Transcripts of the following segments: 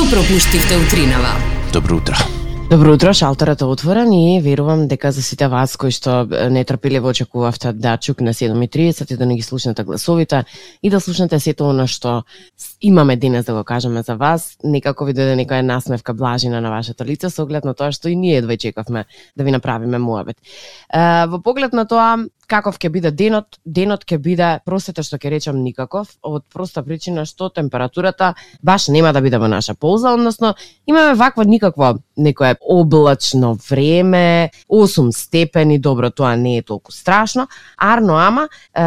Што пропуштивте утринава? Добро утро. Добро утро, шалтерот е отворен и верувам дека за сите вас кои што нетрпеливо очекувавте да чукне 7.30 и да не ги слушнете гласовите и да слушнете сето оно што имаме денес да го кажеме за вас, некако ви дојде некоја насмевка блажина на вашето лице со оглед на тоа што и ние едва чекавме да ви направиме муабет. Во поглед на тоа каков ќе биде денот, денот ќе биде простете што ќе речам никаков, од проста причина што температурата баш нема да биде во наша полза, односно имаме вакво никакво некое облачно време, 8 степени, добро, тоа не е толку страшно, арно ама е,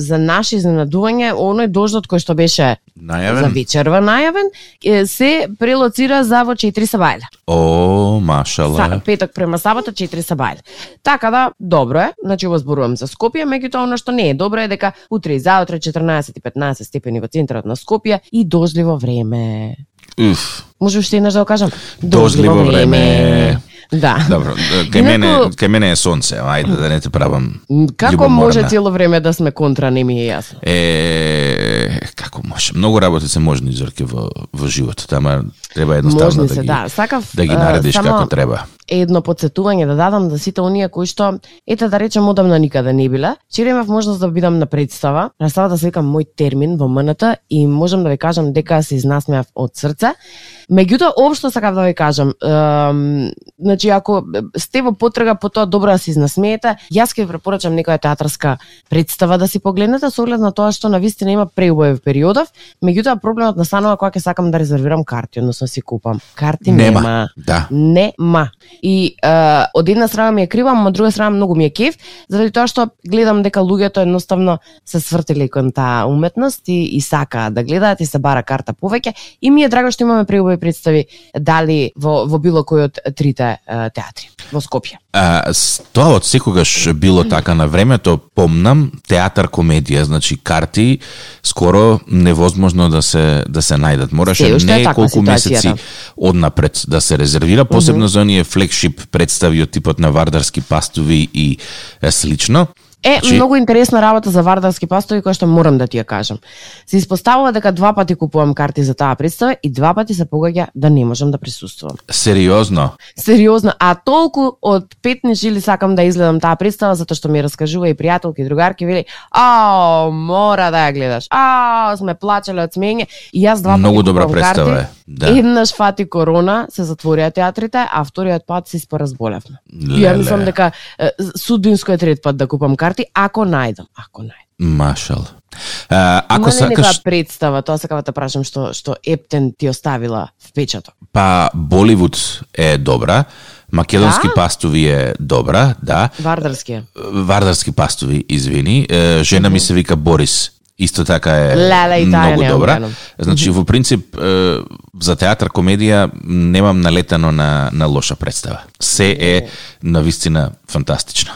за наше изненадување, оној дождот кој што беше за Најавен? вечерва најавен, е, се прелоцира за во 4 сабајле. О, Са, машала. петок према сабота 4 сабајле. Така да, добро е, значи го зборувам за Скопје, меѓутоа она што не е добро е дека утре и заутре 14 и 15 степени во центарот на Скопје и дожливо време. Уф. Може уште еднаш да го кажам? Дожливо време. Да. Добро, кај мене, кај мене е сонце, ајде да не те правам Како љубоморна. може цело време да сме контра, не ми е јасно. Е, како може? Многу работи се можни зорки во, во животот, ама треба едноставно Можни да се, ги, да. Сакав да ги наредиш само како треба. Едно подсетување да дадам за сите оние кои што ете да речем одамна никаде не биле. Вчера имав можност да бидам на представа. Представата се вика мој термин во МНТ и можам да ви кажам дека се изнасмеав од срце. Меѓутоа општо сакав да ви кажам, ем, значи ако сте во потрага по тоа добро да се изнасмеете, јас ќе ви препорачам некоја театарска представа да си погледнете со оглед на тоа што на вистина има преубавив периодов, меѓутоа проблемот настанува кога ќе сакам да резервирам карти, односно си купам. Карти Нема. нема. Да. Нема. И е, од една страна ми е крива, а од друга страна многу ми е кеф, заради тоа што гледам дека луѓето едноставно се свртили кон таа уметност и, и сакаат да гледаат и се бара карта повеќе. И ми е драго што имаме преубави представи дали во, во било кој од трите е, театри во Скопје. А, тоа од секогаш било така на времето, помнам, театар комедија, значи карти скоро невозможно да се да се најдат. Мораше не колку месеци ситуацијата. однапред да се резервира, посебно за оние флекшип представи од типот на Вардарски пастови и слично. Е, Значи- многу интересна работа за вардарски пастови која што морам да ти ја кажам. Се испоставува дека два пати купувам карти за таа представа и два пати се погаѓа да не можам да присуствувам. Сериозно. Сериозно, а толку од петни жили сакам да изгледам таа представа затоа што ми раскажува и пријателки и другарки вели: "А, мора да ја гледаш. А, сме плачеле од смење." И јас два Многу пати добра купувам представа карти. е. Да. Еднаш фати корона, се затворија театрите, а вториот пат се испоразболевме. Ја мислам дека судинско е трет пат да купам карти, ако најдам, ако најдам. Машал. А, ако Има сакаш, представа, тоа сакам да прашам што што Ептен ти оставила впечаток. па Боливуд е добра, македонски Да? пастови е добра, да. Вардарски е. Вардарски пастови, извини. Жена ми се вика Борис. Исто така е Леле, многу добра. Значи, во принцип, за театар, комедија, немам налетано на, на лоша представа. Се е на вистина фантастично.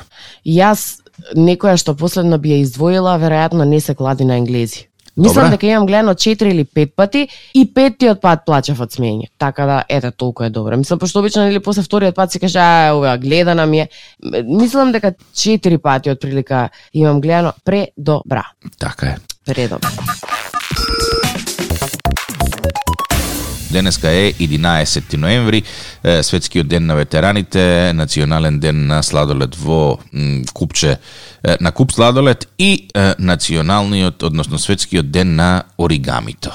Јас некоја што последно би ја издвоила, веројатно не се клади на енглези. Мислам дека имам гледано 4 или 5 пати и петтиот пат плачев од смење. Така да, ете, толку е добро. Мислам, пошто обично или после вториот пат си каже, а, ова, гледана ми е. Мислам дека 4 пати од прилика имам гледано предобра. Така е. Предобра. Денеска е 11 ноември, светскиот ден на ветераните, национален ден на сладолед во купче на куп сладолед и националниот, односно светскиот ден на оригамито.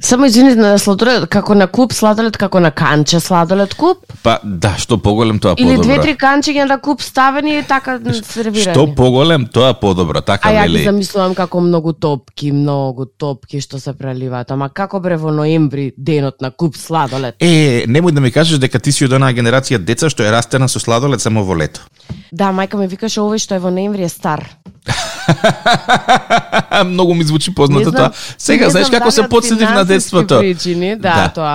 Само извините на сладолед, како на куп сладолед, како на канче сладолед куп? Па да, што поголем тоа Или подобро. две-три канчиња на куп ставени и така сервирани? Што поголем тоа подобро, така А ја ги вели. замислувам како многу топки, многу топки што се преливаат. Ама како бре во ноември, денот на куп сладолед? Е, немој да ми кажеш дека ти си од онаа генерација деца што е растена со сладолед само во лето. Да, мајка ми викаше овој што е во ноември е стар. Многу ми звучи познато знам- тоа. Сега знаеш како се подсетив на детството. Причини, да, Да. тоа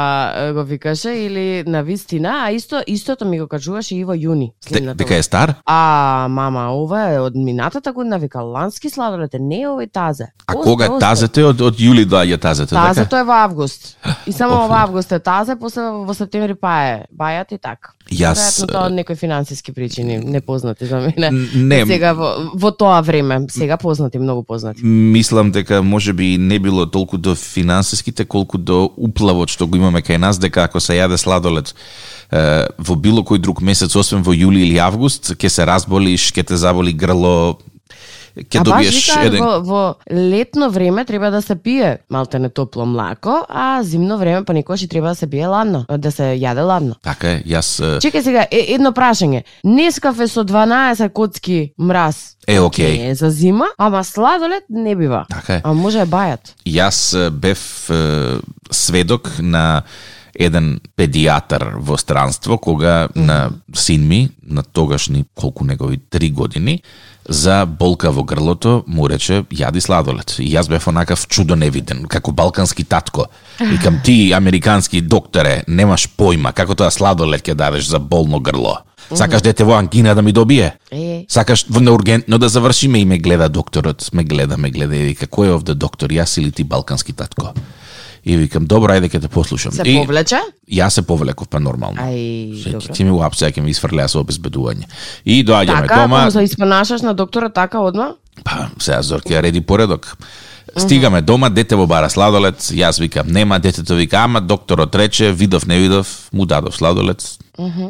го викаше или на вистина, а исто истото ми го кажуваше и во јуни. Де- Дека е стар? А, мама, ова е од минатата година, вика, лански сладолед е, не е овој тазе. А Осте, кога е тазете? Од, од јули доаѓа тазете, така? Тазето е во август. И само Оф, во август е тазе, после во септември па е бајат и така. Јас, Веројатно тоа од некои финансиски причини, непознати за мене. Не. Сега во, во тоа време, Сега познати, многу познати. Мислам дека може би не било толку до финансиските, колку до уплавот што го имаме кај нас, дека ако се јаде сладолед е, во било кој друг месец, освен во јули или август, ќе се разболиш, ќе те заболи грло, ќе добиеш баш вика, еден... во, во летно време треба да се пие малте не топло млако, а зимно време па некогаш и треба да се пие ладно, да се јаде ладно. Така е, јас... е, Чекај сега, е, едно прашање. Нескафе со 12 коцки мраз. Е, окей. Не е за зима, ама сладолед не бива. Така е. А може е бајат. Јас бев е, сведок на еден педијатар во странство кога на син ми, на тогашни колку негови три години, за болка во грлото му рече јади сладолед. И јас бев онакав чудо невиден, како балкански татко. Викам ти американски докторе, немаш појма како тоа сладолед ќе дадеш за болно грло. Сакаш дете во ангина да ми добие? Сакаш во неургентно да завршиме и ме гледа докторот, ме гледа, ме гледа и вика кој е овде доктор, јас или ти балкански татко? И викам добро, ајде ќе те послушам. се и повлече? јас се повлеков па нормално. Ај, добро. ти ми уапсе, ќе ми изфрлеа со обезбедување. И доаѓаме Така, дома, ако се испонашаш на доктора така одма? па сега Зорке ја реди поредок. Стигаме дома, дете во бара сладолед, јас викам нема, детето вика ама докторот рече, видов не видов, му дадов сладолед.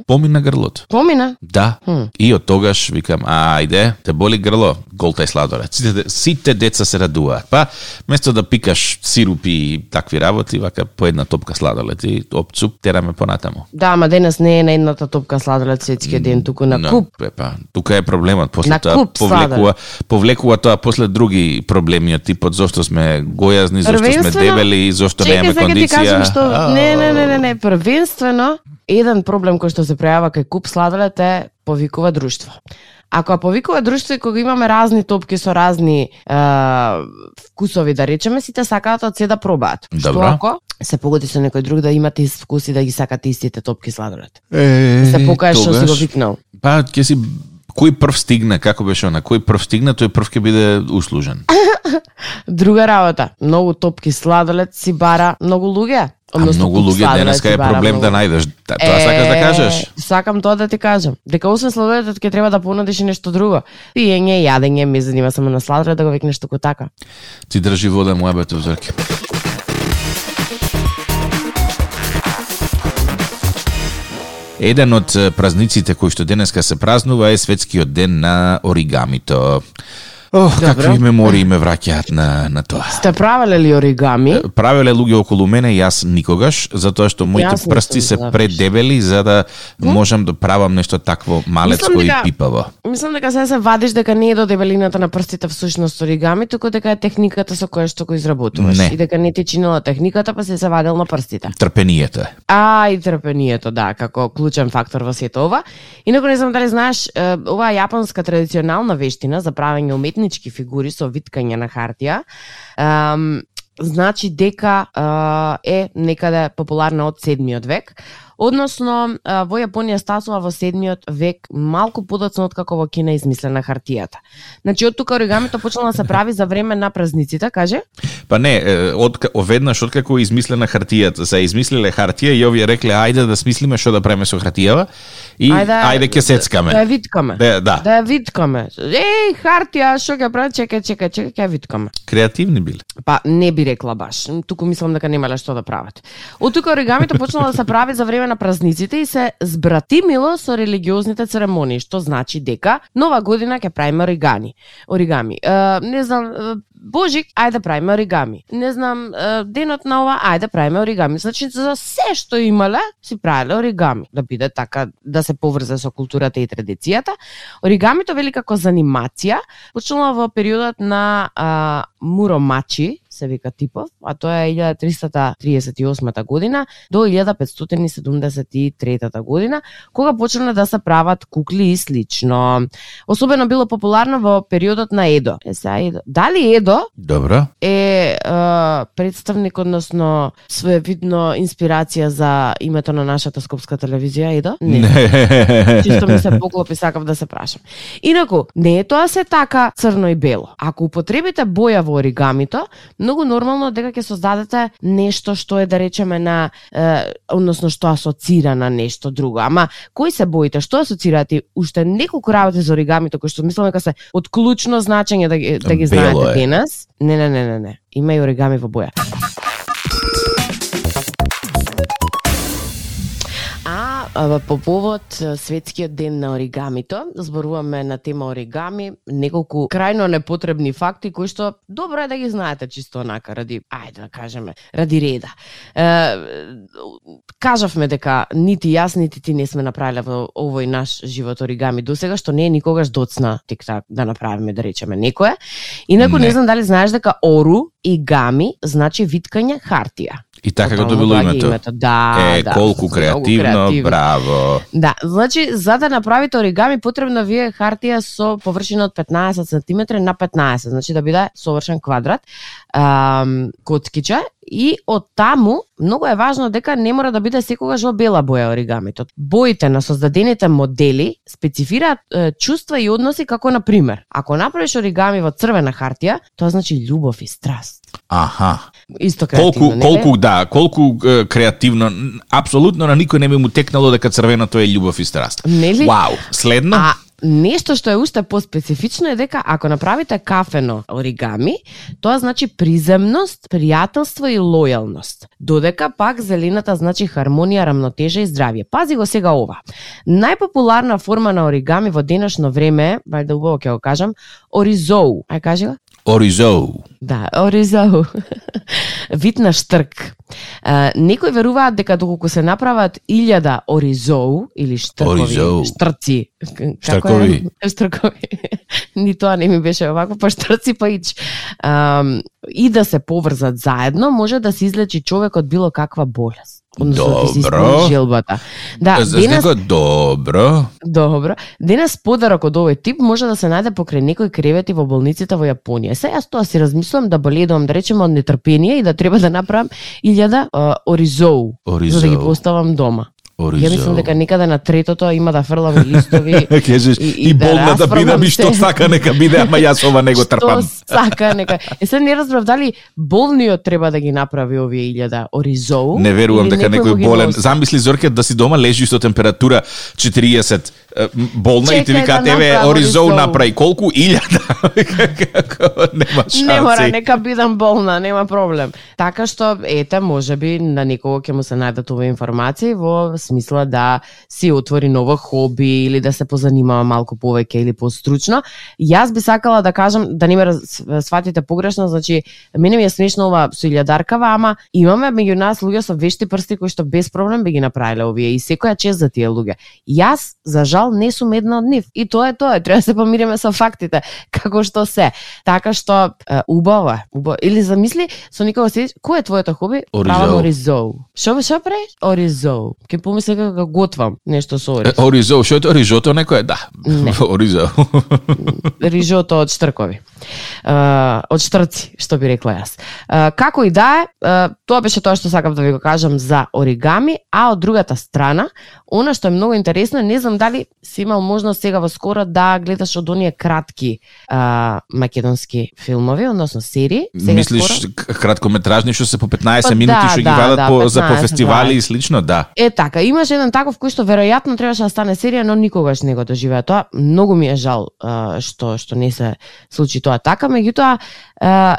Помина грлото. Помина. Да. И од тогаш викам, ајде, те боли грло, голтај сладолед. Сите, сите деца се радуваат. Па, место да пикаш сирупи и такви работи, вака по една топка сладолед и оп цуп тераме понатаму. Да, ама денес не е на едната топка сладолед светскиот ден, туку на Да, куп. Е, па, тука е проблемот. После На тоа куп повлекува, повлекува тоа после други проблеми од типот зошто сме гојазни, зошто сме дебели, зошто Чекај, немаме кондиција. кажам што А, не, не, не, не, не, првенствено еден проблем кој што се пројава кај куп сладолед е повикува друштво. Ако ја повикува друштво и кога имаме разни топки со разни е, вкусови, да речеме, сите сакаат од се да пробаат. Што Добро. ако се погоди со некој друг да имате ист вкус и да ги сакате истите топки сладолед? Е, Се покажеш што си го викнал. Па, ќе си кој прв стигне, како беше она, кој прв стигне, тој прв ќе биде услужен. Друга работа, многу топки сладолед си бара многу луѓе. А Односно, многу куп луѓе денеска е проблем да многу. најдеш. Та- Тоа сакаш да кажеш? Сакам тоа да ти кажам. Дека освен сладоледот ќе треба да понудиш и нешто друго. Пиење, јадење, ми занима само на сладолед да го викнеш туку така. Ти држи вода мојабето Зорке. Еден од празниците кои што денеска се празнува е светскиот ден на оригамито. Ох, Добро. какви мемории ме враќаат на на тоа. Сте правеле ли оригами? Правеле луѓе околу мене, јас никогаш, затоа што моите Јас не прсти се предебели за да можам да правам нешто такво малецко Мислам и дека- пипаво. Мислам дека се се вадиш дека не е до дебелината на прстите всушност оригами, туку дека е техниката со која што го изработуваш. Не. И дека не ти чинела техниката, па се се вадел на прстите. Трпението е. А, и трпението, да, како клучен фактор во сето ова. Инаку не знам дали знаеш, оваа јапонска традиционална вештина за правење уметнички фигури со виткање на хартија, значи дека е, е некаде популарна од седмиот век. Односно, во Јапонија стасува во седмиот век малку подоцна од како во Кина измислена хартијата. Значи, од тука оригамито почнало да се прави за време на празниците, каже? Па не, од оведнаш откако измислена хартијата, се измислиле хартија и овие рекле ајде да смислиме што да преме со хартијава и ајде, ајде ќе сецкаме. Да ја виткаме. Да, да. Да ја виткаме. Еј, хартија, што ќе прави? Чекај, чекај, чекај, ќе ја виткаме. Креативни биле. Па не би рекла баш. Туку мислам дека немале што да прават. Од тука оригамито почнало да се прави за време на празниците и се збратимило со религиозните церемонии, што значи дека нова година ќе правиме оригами. Оригами. Е, не знам, Божик, ајде да правиме оригами. Не знам, е, денот на ова, ајде да правиме оригами. Значи за се што имале, си правеле оригами. Да биде така, да се поврзе со културата и традицијата. Оригамито вели како занимација почнала во периодот на а, Муромачи, се вика типов, а тоа е 1338 година до 1573 година, кога почнале да се прават кукли и слично. Особено било популарно во периодот на Едо. Е, сега Едо. Дали Едо Добро. е, е представник, односно своевидно инспирација за името на нашата скопска телевизија Едо? Не. Чисто ми се поклопи, сакав да се прашам. Инаку, не е тоа се така црно и бело. Ако употребите боја во оригамито, многу нормално дека ќе создадете нешто што е да речеме на е, односно што асоцира на нешто друго. Ама кои се боите? Што асоцирате? Уште неколку работи за оригамито кои што мислам дека се од клучно значење да ги да ги знаете денес. Не, не, не, не, не. Има и оригами во боја. По повод светскиот ден на оригамито, зборуваме на тема оригами, неколку крајно непотребни факти кои што добро е да ги знаете чисто онака ради ајде да кажеме, ради реда. Е, кажавме дека нити јас нити ти не сме направиле во овој наш живот оригами до сега што не е никогаш доцна тик-так да направиме да речеме некое. Инаку не. не знам дали знаеш дека ору и гами значи виткање хартија. И така го добило името. името. Да, е, да, колку креативно, креативно, браво. Да, значи за да направите оригами потребно вие хартија со површина од 15 см на 15, значи да биде совршен квадрат, ам, коткиче и од таму многу е важно дека не мора да биде секогаш во бела боја оригамито. Боите на создадените модели специфираат е, чувства и односи како на пример, ако направиш оригами во црвена хартија, тоа значи љубов и страст. Аха. Исто креативно, колку, не колку да, колку е, креативно, апсолутно на никој не би му текнало дека црвеното е љубов и страст. Нели? Вау, следно? А Нешто што е уште поспецифично е дека ако направите кафено оригами, тоа значи приземност, пријателство и лојалност. Додека пак зелената значи хармонија, рамнотежа и здравје. Пази го сега ова. Најпопуларна форма на оригами во денешно време, да убаво ќе го кажам, оризоу. Ај кажи го? Оризоу. Да, оризоу. Вид на штрк. А, некои веруваат дека доколку се направат илјада оризоу или штркови, оризоу. штрци, штркови. штркови. Ни тоа не ми беше овако, па штрци па ич. А, и да се поврзат заедно, може да се излечи човек од било каква болест. Добро. желбата. Да, За денес, него добро. Добро. Денес подарок од овој тип може да се најде покрај некои кревети во болниците во Јапонија. Се јас тоа си размислувам да боледувам, да речеме од нетрпение и да треба да направам илјада оризоу, оризоу, за да ги поставам дома. Оризоу. Ја мислам дека некаде на третото има да фрлам листови. Кажеш, и, и, и болна да биде ми што сака нека биде, ама јас ова не го трпам. Што сака нека. Е се не разбрав дали болниот треба да ги направи овие илјада оризоу. Не верувам дека некој болен. Замисли Зорке да си дома лежи со температура 40 болна Чекай, и ти вика да еве оризоу направи колку илјада. нема шанси. Не мора, нека бидам болна, нема проблем. Така што ете можеби на некого ќе му се најдат овие информации во смисла да си отвори ново хоби или да се позанимава малку повеќе или постручно. Јас би сакала да кажам, да не ме сватите погрешно, значи, мене ми е смешно ова со илјадаркава, ама имаме меѓу нас луѓе со вешти прсти кои што без проблем би ги направиле овие и секоја чест за тие луѓе. Јас, за жал, не сум една од нив. И тоа е тоа, треба да се помириме со фактите, како што се. Така што, убаво е, убаво. Или замисли, со никого се, кој е твоето хоби? Оризоу. Оризоу. Шо, шо правиш? Оризоу. Ке помисли дека готвам нешто со ориз. Оризо, што е рижото некој? Да. Не. Оризо. Рижото од штркови. Uh, од штрци, што би рекла јас. Uh, како и да е, uh, тоа беше тоа што сакав да ви го кажам за оригами, а од другата страна, она што е многу интересно, не знам дали си имал можност сега во скоро да гледаш од оние кратки uh, македонски филмови, односно серии. Сега Мислиш скоро? краткометражни што се по 15 па, минути да, што да, ги вадат да, по, 15, за по фестивали да. и слично, да. Е така, имаше еден таков кој што веројатно требаше да стане серија, но никогаш не го доживеа тоа. Многу ми е жал а, што што не се случи тоа така, меѓутоа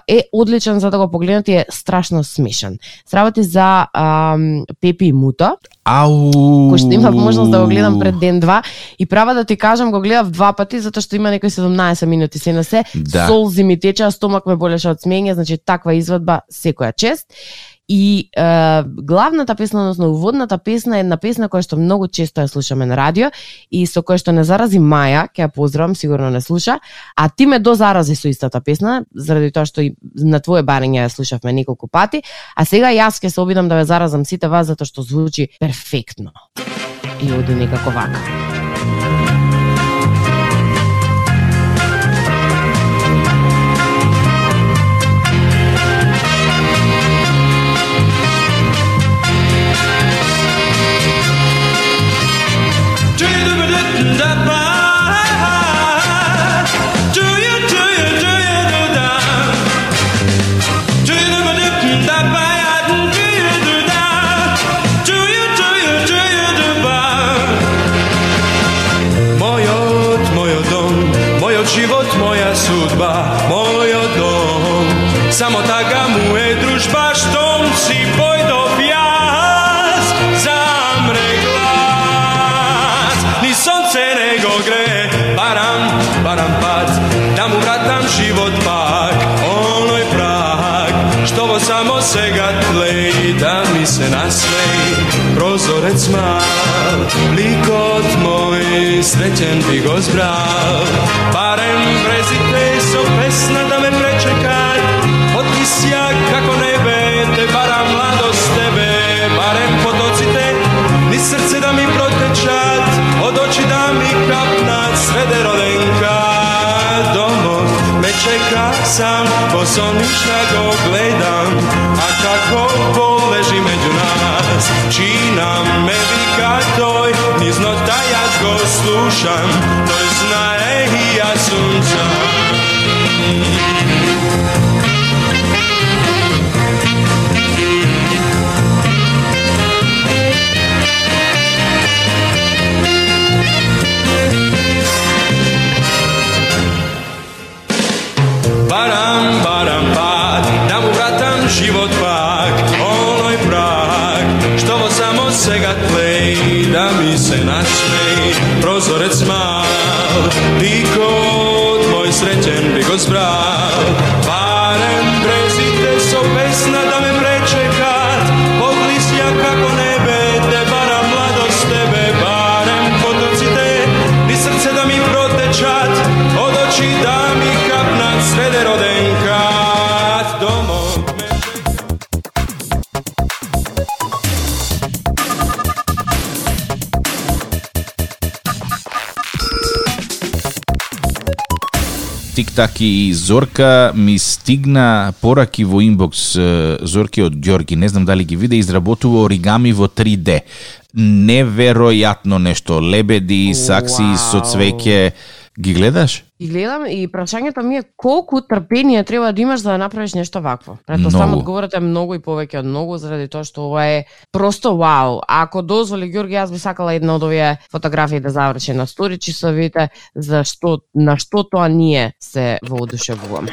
е одличен за да го погледнете е страшно смешен. Сработи за а, Пепи и Муто. Ау. Кој што имав можност да го гледам пред ден два и права да ти кажам го гледав два пати затоа што има некои 17 минути се на се. Да. Солзи ми течеа, стомак ме болеше од смење, значи таква извадба секоја чест. И е, главната песна, односно уводната песна е една песна која што многу често ја слушаме на радио и со која што не зарази Маја, ќе ја поздравам, сигурно не слуша, а ти ме до зарази со истата песна, заради тоа што и на твое барење ја слушавме неколку пати, а сега јас ќе се обидам да ве заразам сите вас затоа што звучи перфектно. И оди некако вака. Живот, моја судба, мојот дом. Само така му е дружба, штом си појдов јас, замре глас. Ни сонце не го гре, барам, барам пац, да му вратам живот пак, оној прак, што во само сега тлеи, да ми се наслеј прозорец мал, лик srećen bi go zbral. Barem prezite so pesna da me prečekaj Otisja kako nebe, te bara mladost tebe. Barem potocite, ni srce da mi protečat Od oči da mi kapnat, sve de rodenka Domov. Me čeka sam, ko sonništa go gledam A kako poleži među nas, čina ocean Тик-так и Зорка ми стигна пораки во инбокс Зорки од Ѓорги, не знам дали ги виде, изработува оригами во 3D. Неверојатно нешто, лебеди, сакси со Вау. цвеќе. Ги гледаш? И гледам и прашањето ми е колку трпение треба да имаш за да направиш нешто вакво. Претпоставам Многу. одговорот е многу и повеќе од многу заради тоа што ова е просто вау. Ако дозволи Ѓорги, јас би сакала една од овие фотографии да заврши на стори часовите, зашто на што тоа ние се воодушевуваме.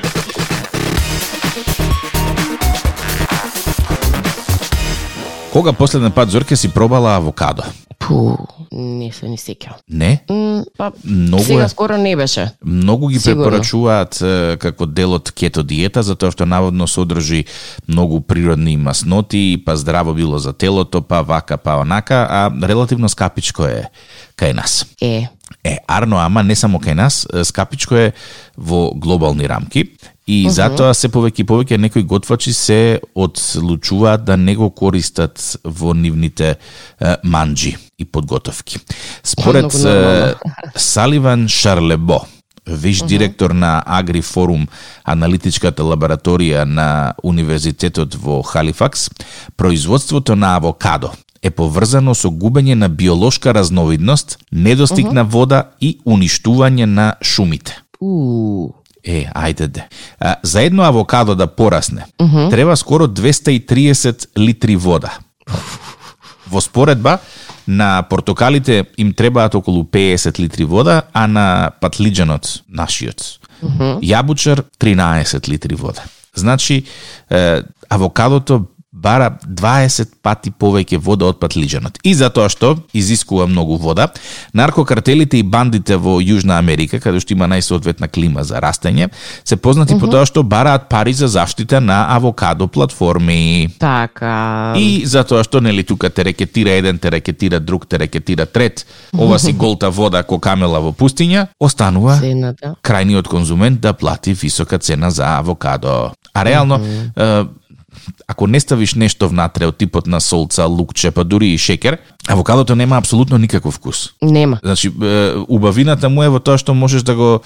Кога последен пат Зорке си пробала авокадо? Пу, не се ни сеќавам. Не? М, Па, Многу сега е. скоро не беше. Многу ги Сигурно. препорачуваат како дел од кето диета, затоа што наводно содржи многу природни масноти, па здраво било за телото, па вака, па онака, а релативно скапичко е кај нас. Е, Е, арно, ама не само кај нас, скапичко е во глобални рамки и затоа се повеќе и повеќе некои готвачи се одлучуваат да не го користат во нивните е, манџи и подготовки. Според е, Саливан Шарлебо, виш директор на Агри Форум, аналитичката лабораторија на Универзитетот во Халифакс, производството на авокадо е поврзано со губење на биолошка разновидност, недостиг на вода и уништување на шумите. у, Е, ајде де. А, за едно авокадо да порасне, треба скоро 230 литри вода. Во споредба, на портокалите им требаат околу 50 литри вода, а на патлиџанот, нашиот, јабучар 13 литри вода. Значи, е, авокадото бара 20 пати повеќе вода од патлиџанот. И затоа што изискува многу вода, наркокартелите и бандите во Јужна Америка, каде што има најсоодветна клима за растење, се познати по тоа што бараат пари за заштита на авокадо платформи. така. И затоа што нели тука те рекетира еден, те рекетира друг, те рекетира трет, ова си голта вода ко камела во пустиња, останува цената. крајниот конзумент да плати висока цена за авокадо. А реално, е, ако не ставиш нешто внатре од типот на солца, лукче, па дури и шекер, авокадото нема апсолутно никаков вкус. Нема. Значи, убавината му е во тоа што можеш да го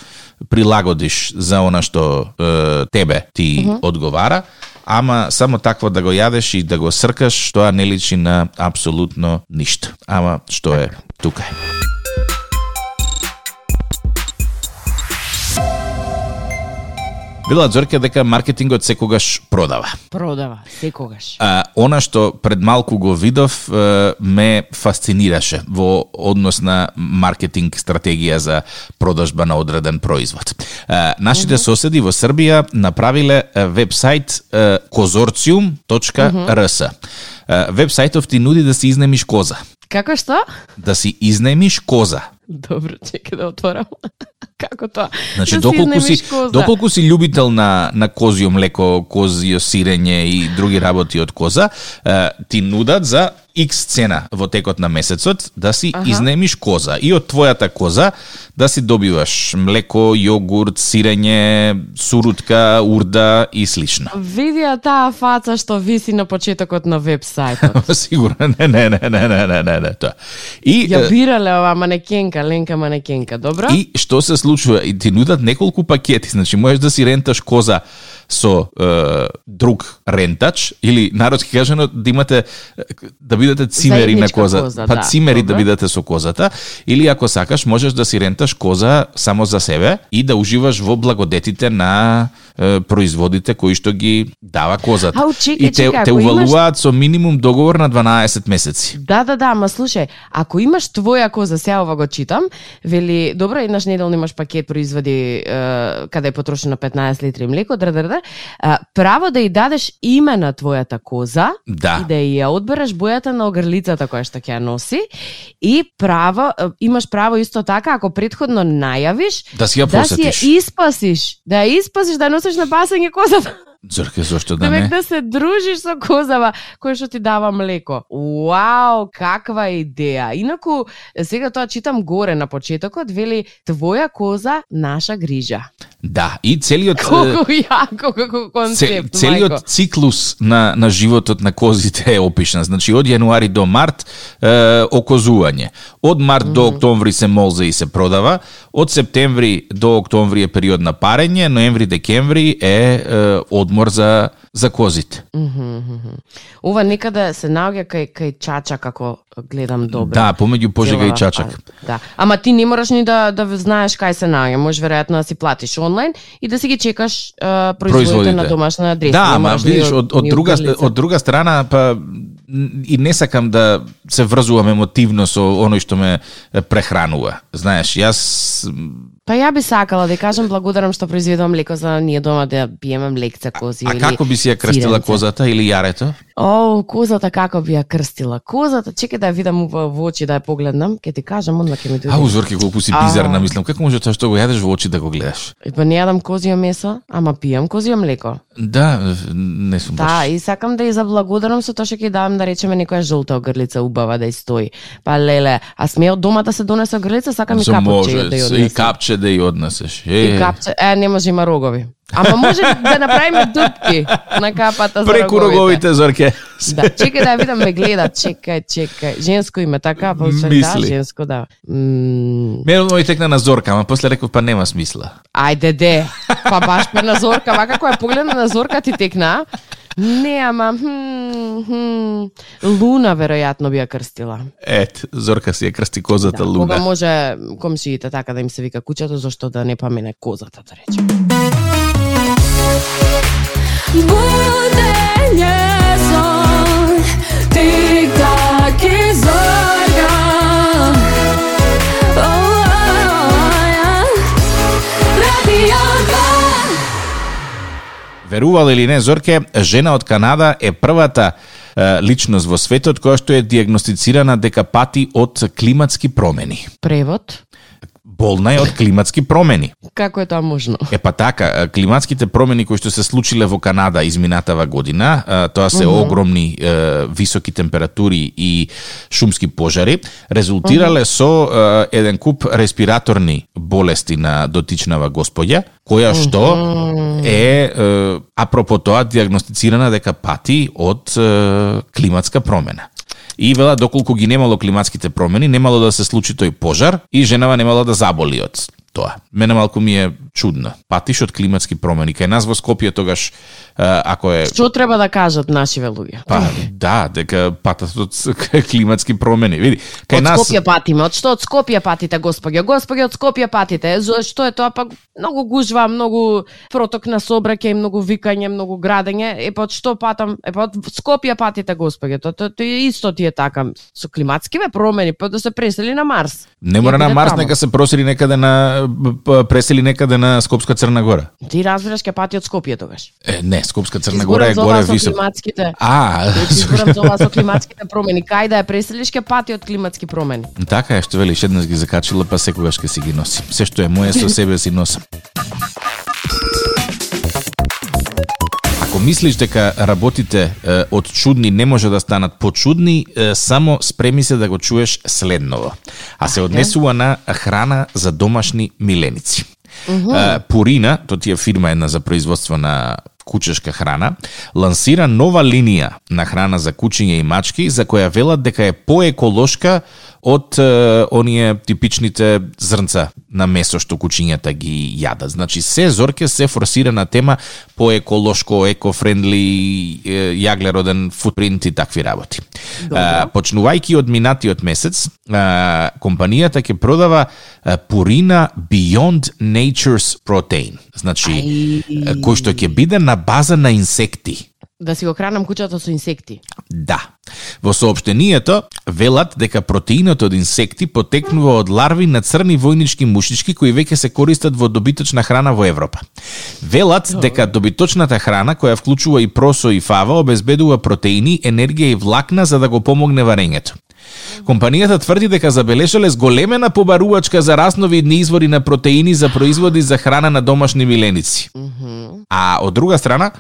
прилагодиш за она што е, тебе ти одговара, ама само такво да го јадеш и да го сркаш, тоа не личи на апсолутно ништо. Ама што е тука е. Велат Зорке дека маркетингот секогаш продава. Продава, секогаш. А, она што пред малку го видов ме фасцинираше во однос на маркетинг стратегија за продажба на одреден производ. А, нашите соседи во Србија направиле вебсайт. Е, Вебсајтов ти нуди да си изнемиш коза. Како што? Да си изнемиш коза. Добро, чекай да отворам. Како тоа? Значи, да доколку си, коза. доколку си љубител на, на козио млеко, козио сирење и други работи од коза, е, ти нудат за X цена во текот на месецот да си Аха. изнемиш коза. И од твојата коза да си добиваш млеко, јогурт, сирење, сурутка, урда и слично. Види ја таа фаца што виси на почетокот на вебсајтот. Сигурно, не, не, не, не, не, не, не, не, тоа. И, Ја бирале ова манекенка, Ленка манекенка, добро? И што се случува? И ти нудат неколку пакети, значи можеш да си ренташ коза со е, друг рентач или народски кажано да имате да бидете цимери на коза, коза, па да, цимери да добро. бидете со козата или ако сакаш можеш да си ренташ коза само за себе и да уживаш во благодетите на производите кои што ги дава козата. Ау, чекај, и те, чекај, те ако имаш- увалуваат со минимум договор на 12 месеци. Да, да, да, ма слушај, ако имаш твоја коза, сега ова го читам, вели, добро, еднаш неделно имаш пакет производи е, каде е потрошено 15 литри млеко, др, др, др, право да ја дадеш име на твојата коза Да. и да ја одбереш бојата на огрлицата која што ќе ја носи и право, имаш право исто така, ако предходно најавиш, Да си ја да си посетиш. ја испасиш, да ја испасиш, да ја носиш на пасење козата. Зорке, зошто да не? да се дружиш со козава која што ти дава млеко. Вау, каква идеја. Инаку, сега тоа читам горе на почетокот, вели твоја коза, наша грижа. Да, и целиот Колку јако, како Це, концепт, целиот мајко. циклус на, на животот на козите е опишан. Значи, од јануари до март е, окозување. Од март mm -hmm. до октомври се молзе и се продава. Од септември до октомври е период на парење, ноември-декември е, е одмор за, за козите. Мгм, мгм. Ова некаде се наоѓа кај, кај чача, како гледам добро. Да, помеѓу пожега и чачак. фаза. Да. Ама ти не мораш ни да да знаеш кај се наоѓа, можеш веројатно да си платиш онлайн и да си ги чекаш е, производите на домашна адреса. Да, ама видиш, од, од, друга, од друга страна, па и не сакам да се врзувам емотивно со оној што ме прехранува. Знаеш, јас Па ја би сакала да кажам благодарам што произведувам млеко за ние дома да пиеме млекце кози А или како би си ја крстила сиренце. козата или јарето? О, козата како би ја крстила? Козата, чекај да ја видам во, во очи да ја погледнам, ќе ти кажам, одма ќе ми дојде. Ау, Зорке, колку си А. бизарна, мислам, како може тоа што го јадеш во очи да го гледаш? Па не јадам козио месо, ама пијам козио млеко. Да, не сум Да, баш. и сакам да ја заблагодарам со тоа што ќе дадам да речеме некоја жолта огрлица убава да стои. Па леле, а сме од дома да се донесе огрлица, сакам и Со капче да ја однесам. и капче да ја однесеш. Е, И капче, е, не може има рогови. Ама може да направиме дупки на капата за преку роговите. Зорке. Да, чекај да ја видам ме гледа, чекај, чекај. Женско име така, па да, Мисли. женско да. М, Мене текна на Зорка, ама после реков па нема смисла. ајде де. Па баш па на Зорка, вака која погледна на Зорка ти текна. Не, ама хм, хм, Луна веројатно би ја крстила. Ет, Зорка си ја крсти козата Да, Луна. кога може комшиите така да им се вика куќето, зашто да не памене козата, да речем. Верувал или не, Зорке, жена од Канада е првата е, личност во светот која што е диагностицирана дека пати од климатски промени. Превод, Болна е од климатски промени. како е тоа можно? Е па така, климатските промени кои што се случиле во Канада изминатава година, тоа се огромни е, високи температури и шумски пожари, резултирале со е, еден куп респираторни болести на дотичнава господја, која што е, е апропо тоа диагностицирана дека пати од е, климатска промена. И вела доколку ги немало климатските промени, немало да се случи тој пожар и женава немало да заболи од тоа. Мене малку ми е чудно. Патиш од климатски промени. Кај нас во Скопје тогаш ако е Што треба да кажат нашиве луѓе? па да, дека патат од климатски промени. Види, кај Од нас Скопје патиме, од што од Скопје патите, господи? Господи, од Скопје патите. Зошто е тоа па многу гужва, многу проток на сообраќај, многу викање, многу градење. Е па од што патам? Е па од Скопје патите, господи. Тоа тоа е исто ти е така со климатскиве промени, па да се пресели на Марс. не мора на Марс, нека се просели некаде на пресели некаде на Скопска Црна Гора. Ти разбираш ке пати од Скопје тогаш. Е, не, Скопска Црна Гора е горе ова со климатските А, Изборам за со климатските промени. Кај да ја преселиш ке пати од климатски промени. така е што велиш, еднаш ги закачила, па секогаш ќе си ги носи. Се што е моje со себе си носам. Ако мислиш дека работите е, од чудни не може да станат почудни, е, само спреми се да го чуеш следново. А се однесува на храна за домашни миленици. Е, Пурина, тоа ти е фирма една за производство на кучешка храна, лансира нова линија на храна за кучиња и мачки, за која велат дека е поеколошка од е, оние типичните зрнца на месо што кучињата ги јадат. Значи се зорке се форсира на тема поеколошко, екофрендли, јаглероден футпринт и такви работи. А, почнувајќи од минатиот месец, а, компанијата ќе продава а, Purina Beyond Nature's Protein. Значи, а, кој што ќе биде на база на инсекти. Да си го хранам кучето со инсекти. Да. Во соопштението велат дека протеинот од инсекти потекнува од ларви на црни војнички мушички кои веќе се користат во добиточна храна во Европа. Велат дека добиточната храна која вклучува и просо и фава обезбедува протеини, енергија и влакна за да го помогне варењето. Компанијата тврди дека забележале зголемена побарувачка за разновидни извори на протеини за производи за храна на домашни миленици. А од друга страна,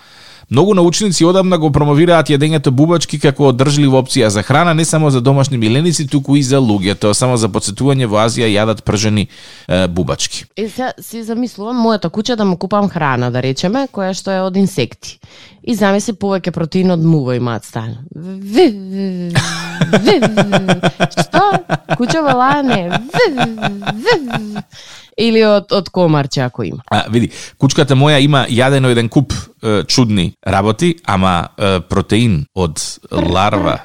Многу научници одамна го промовираат јадењето бубачки како одржлива опција за храна не само за домашни миленици, туку и за луѓето. Само за подсетување во Азија јадат пржени е, бубачки. Е, се, си замислувам мојата куќа да му купам храна, да речеме, која што е од инсекти. И замисли повеќе протеин од мува имаат стан. Ви, ви, ви, Или од, од комарче ако има. А, види, кучката моја има јадено еден куп чудни работи, ама протеин од ларва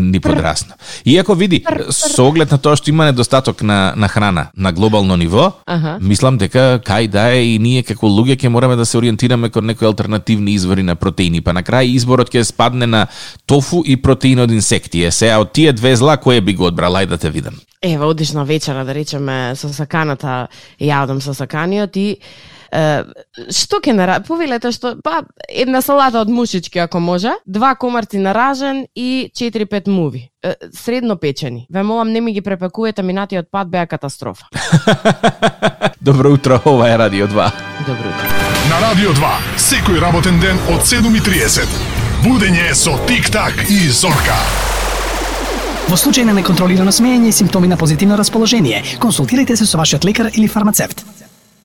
ни подрасно. Иако види, со оглед на тоа што има недостаток на, на храна на глобално ниво, Аха. мислам дека кај да е и ние како луѓе ќе мораме да се ориентираме кон некои алтернативни извори на протеини, па на крај изборот ќе спадне на тофу и протеин од инсекти. Е, сега од тие две зла кој би го одбрал, ајде да те видам. Ева, одиш на вечера, да речеме, со саканата, јадам со саканиот и што ќе нара... Повелете што, па, една салата од мушички, ако може, два комарци на ражен и 4-5 муви. Е, средно печени. Ве молам, не ми ги препакувате, минатиот пат беа катастрофа. Добро утро, ова е Радио 2. Добро утро. На Радио 2, секој работен ден од 7.30. Будење со Тик-так и Зорка. Во случај на неконтролирано смеење и симптоми на позитивно расположение, консултирайте се со вашиот лекар или фармацевт.